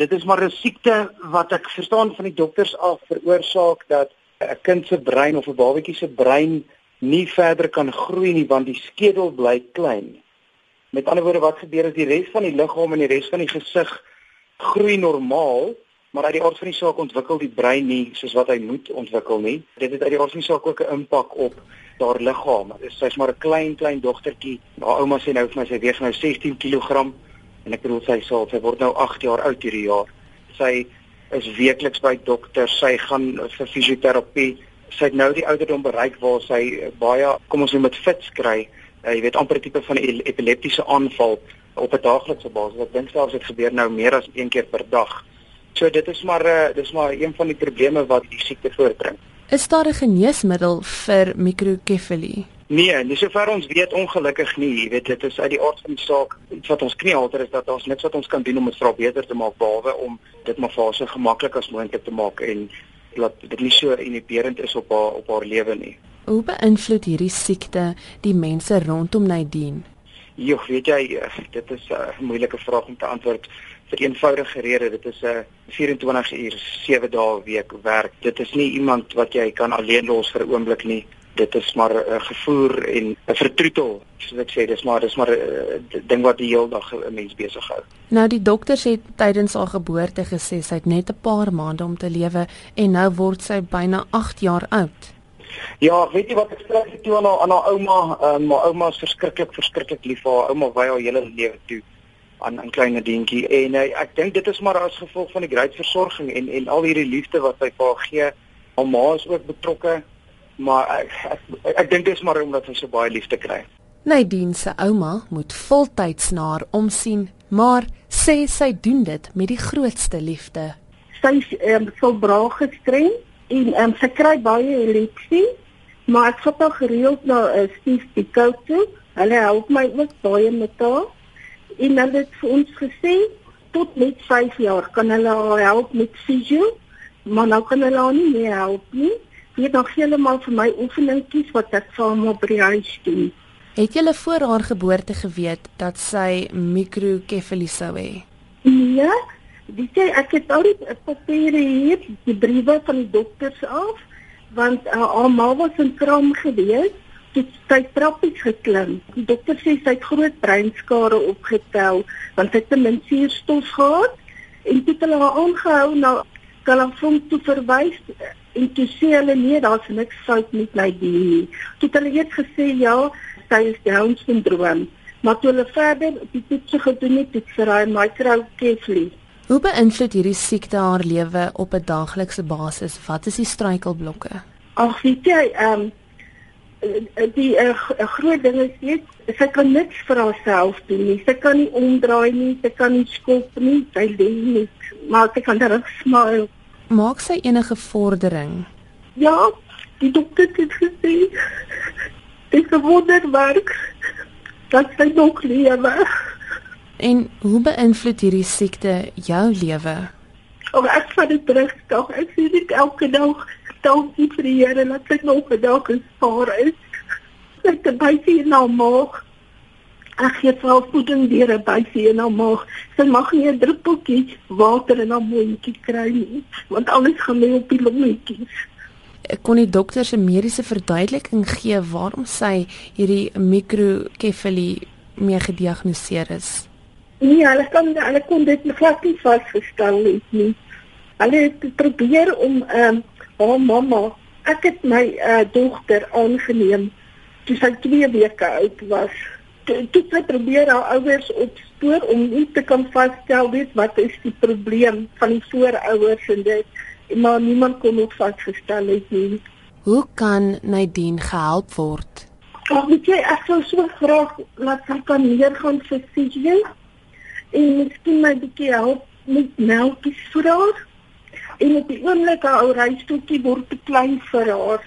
dit is maar 'n siekte wat ek verstaan van die dokters af veroorsaak dat 'n kind se brein of 'n babatjie se brein nie verder kan groei nie want die skedel bly klein. Met ander woorde wat gebeur is die res van die liggaam en die res van die gesig groei normaal, maar uit die aard van die saak ontwikkel die brein nie soos wat hy moet ontwikkel nie. Dit het uit die aard van die saak ook 'n impak op haar liggaam. Sy's maar 'n klein klein dogtertjie. Haar ouma sê nou vir my sy weeg nou 16 kg en ek bedoel sy sal sy word nou 8 jaar oud hierdie jaar. Sy is weekliks by dokters, sy gaan vir fisioterapie. Sy het nou die ouderdom bereik waar sy baie kom ons noem dit fits kry. Uh, jy weet amper tipe van 'n epileptiese aanval op 'n daaglikse basis. Ek dink selfs dit gebeur nou meer as een keer per dag. So dit is maar uh, dis maar een van die probleme wat die siekte voortbring. Is daar 'n geneesmiddel vir microcephaly? Nee, nie sover ons weet ongelukkig nie. Jy weet dit is uit die aard van die saak iets wat ons knie halter is dat ons niks wat ons kan doen om dit vir beter te maak behalwe om dit maar vir haar so gemaklik as moontlik te maak en laat dit nie so inhiberend is op haar op haar lewe nie. Hoe beïnvloed hierdie siekte die mense rondom Nadine? Jogg, weet jy, eh, dit is 'n moeilike vraag om te antwoord vir eenvoudige rede. Dit is 'n 24 uur 7 dae week werk. Dit is nie iemand wat jy kan alleen los vir 'n oomblik nie. Dit is maar 'n gevoer en 'n vertroetel, soos ek sê, dis maar dis maar 'n ding wat die hele dag 'n mens besig hou. Nou die dokters het tydens haar geboorte gesê sy het net 'n paar maande om te lewe en nou word sy byna 8 jaar oud. Ja, weet jy wat ek skryf toe aan haar aan haar ouma, um, my ouma is verskriklik verskriklik lief vir haar. Ouma wy haar hele lewe toe aan 'n klein dientjie en uh, ek dink dit is maar as gevolg van die groot versorging en en al hierdie liefde wat sy vir haar gee. Haar ma is ook betrokke, maar ek ek, ek, ek dink dit is maar omdat sy so baie liefde kry. Nadine se ouma moet voltyds na haar omsien, maar sê sy doen dit met die grootste liefde. Sy is um, so braaf gestreng en um, sy kry baie eleksie, maar ek het al gereeld na uh, Steve Picou toe. Hulle help my ook baie met haar. En hulle het vir ons gesê tot net 5 jaar kan hulle haar help met fisio, maar nou kan hulle haar nie meer help nie. Het nog heeltemal vir my oefeningetjies wat ek saam op die huis doen. Het jy voor haar geboorte geweet dat sy microcephaly sou hê? Nee, Weet jy, ek het al die papiere hier, die briewe van die dokters af, want uh, haar ma was in kram gewees, het sy trappies geklim. Die dokter sê sy het groot breinskade opgetel, want sy het te min suurstof gehad en dit het hulle aangehou na Kalafong toe verwys en toe sê hulle nee, daar's niks fout met my dier nie. Toe het hulle eers gesê ja, sy is Down syndroom. Maar toe hulle verder op die toets gedoen het, het sy raai microcephaly. Hoe beïnvloed hierdie siekte haar lewe op 'n daaglikse basis? Wat is die struikelblokke? Ag, weet jy, ehm um, die uh, groot ding is net sy kan niks vir haarself doen nie. Sy kan nie omdraai nie, sy kan nie skop nie, sy lê nie. Maar sy kan daar smile. Maak sy enige vordering? Ja, die dokter het gesê dit is 'n wonderwerk dat sy nog lewe. En hoe beïnvloed hierdie siekte jou lewe? Oh, ek vat dit terug, tog. Ek sien dit elke dag. Dankie vir die Here dat ek nog vandag gespaar is. Ek het baie in my maag. Ek het wel voeding deur 'n baie in my maag. Sy mag nie 'n druppeltjie water in haar mondjie kry nie, want alles gaan lê op die longetjies. Ek kon die dokter se mediese verduideliking gee waarom sy hierdie microcephaly mee gediagnoseer is. Nee, hulle kan hulle kon dit glad nie vasgestel het nie. Hulle het probeer om ehm um, haar mamma, ek het my uh, dogter aangeneem toe sy 2 weke oud was. Toe sy probeer haar ouers opspoor om nie te kan vasstel weet wat is die probleem van die voorouers en dit maar niemand kon dit vasgestel het nie. Hoe kan Nadine gehelp word? Ag, weet jy, ek sou so graag laat sy kan leer gaan vir CJ en miskien my bietjie help met melkies vir haar. En op die oomblik haar ou reistoetjie word te klein vir haar.